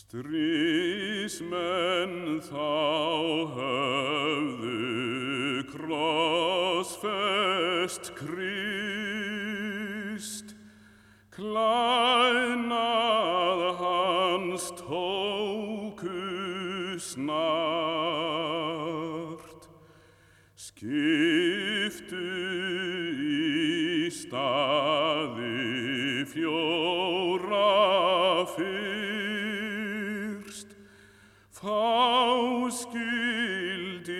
Strísmenn þá höfðu krossfest Krist, klænað hans tóku snart, skiptu í staði fjóra fyrst, fá skildi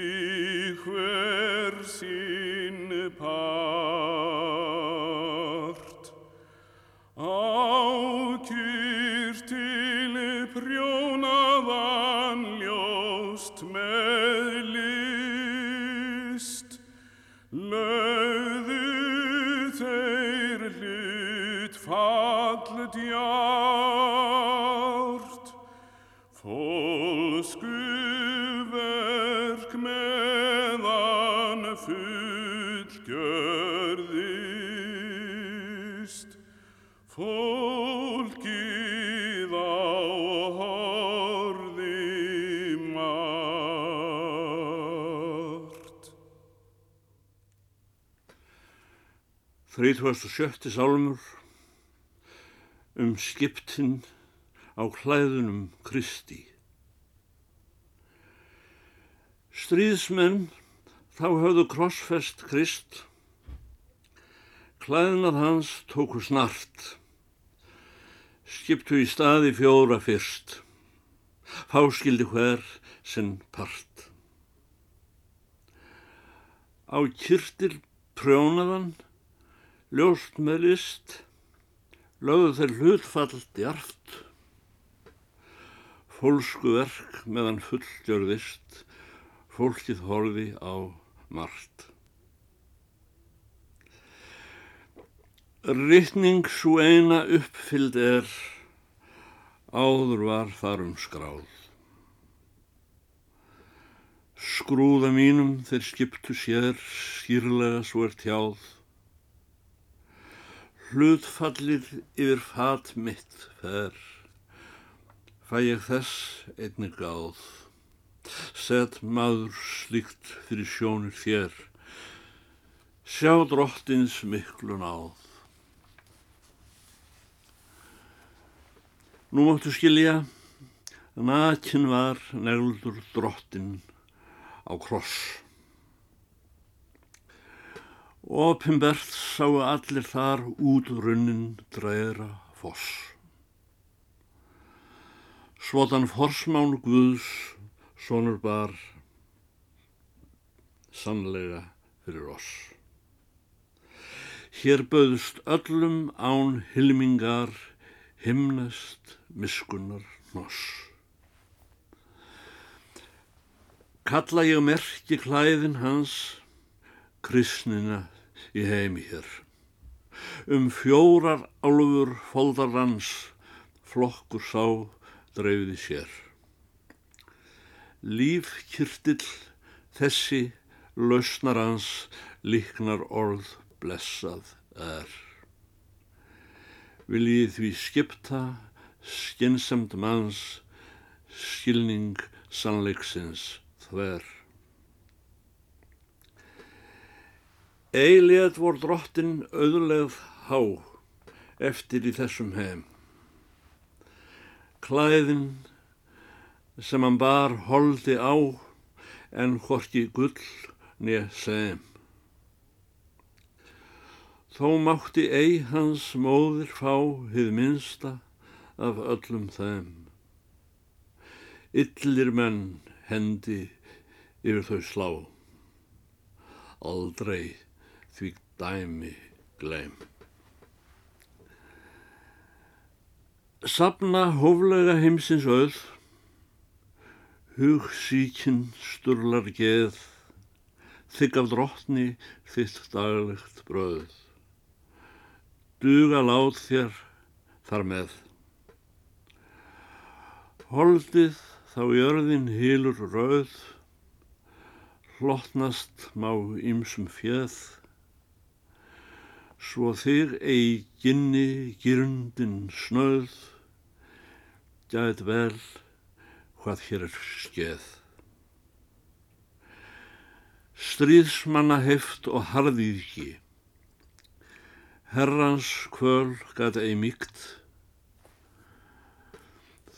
hver sín part. Ákýrt til prjónaðan ljóst með list, lögðu þeir hlut fall djárt, fólsku verk meðan fullgjörðist, fólkið á horði margt. 37. sálmur um skiptin á klæðunum Kristi. Stríðsmenn þá höfðu krossfest Krist, klæðnað hans tóku snart, skiptu í staði fjóra fyrst, fáskildi hver sinn part. Á kyrtil prjónaðan, ljóst með list, lögðu þeir hlutfall djart, fólsku verk meðan fullgjörðist, fólkið horfi á margt. Rittning svo eina uppfylld er, áður var þarum skráð. Skrúða mínum þeir skiptu sér, skýrlega svo er tjáð. Hlutfallir yfir fat mitt fer, fæ ég þess einnig gáð. Sett maður slíkt fyrir sjónir þér, sjá drottins miklu náð. Nú máttu skilja, nakin var negldur drottin á kross. Opimbert sáu allir þar út runnin dræra foss. Svotan forsmán Guðs, sonur bar, sannlega fyrir oss. Hér bauðst öllum án hilmingar, himnest miskunnar hnoss. Kalla ég merki klæðin hans, kristnina í heimi hér. Um fjórar álfur foldarans, flokkur sá dreifði sér. Lífkyrtill þessi lausnar hans líknar orð blessað er. Viljið því skipta skinsamt manns skilning sannleiksins þver. Eilið vor drottin auðlegð há eftir í þessum heim. Klæðin sem hann bar holdi á en hvorki gull neð sem. Þó mátti ei hans móðir fá hið minsta af öllum þeim. Illir menn hendi yfir þau slá. Aldrei því dæmi gleym. Sapna hóflega heimsins auð, hug síkin sturlar geð, þykk af drottni þitt daglegt bröð. Duga lát þér þar með. Holdið þá jörðin hýlur rauð, hlottnast má ýmsum fjöð, svo þig eigi ginni gyrndin snöð, gæt vel hvað hér er skeð. Stríðsmanna heft og harðíðki, herrans kvöl gæt ei mýkt,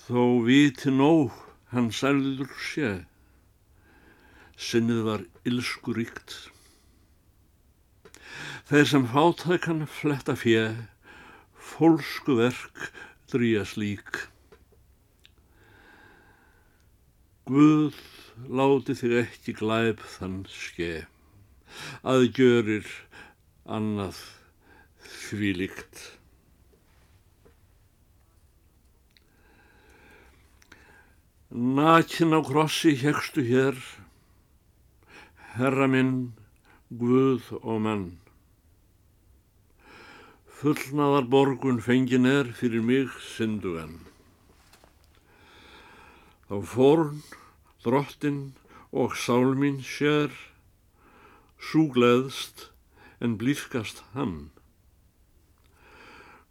þó viti nóg hann sælður sé, sinnið var ilskuríkt. Þeir sem fátækan fletta fjö, fólsku verk drýja slík. Guð láti þig ekki glæp þann ske, að gjörir annað þvílíkt. Nakin á krossi hegstu hér, herra minn, Guð og mann. Fullnaðar borgun fengin er fyrir mig syndugan. Þá fórn, drottin og sálmín sér, súgleðst en blífkast hann.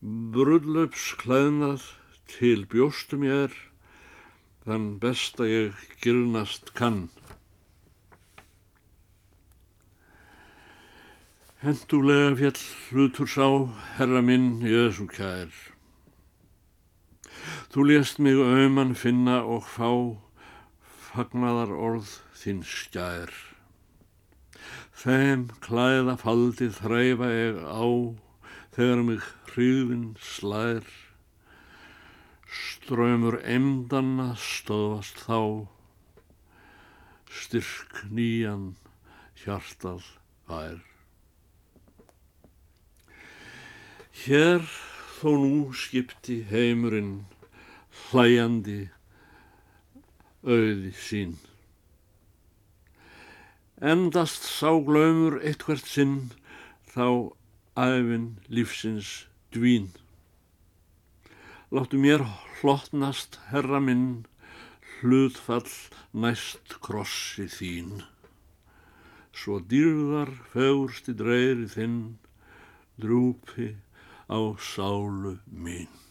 Brudlöps klæðnað til bjóstum ég er, þann besta ég gilnast kann. Hendulega fjall hlutur sá, herra minn, Jésu kær. Þú lést mig auðmann finna og fá fagnaðar orð þinn skær. Þeim klæða faldi þræfa ég á, þegar mig hríðin slær. Ströymur emdanna stöðast þá, styrk nýjan hjartað fær. Hér þó nú skipti heimurinn hlæjandi auði sín. Endast sá glaumur eitthvert sinn þá æfin lífsins dvín. Láttu mér hlottnast, herra minn, hlutfall næst krossi þín. Svo dýrðar fegursti dreiri þinn, drúpi á sálu mín.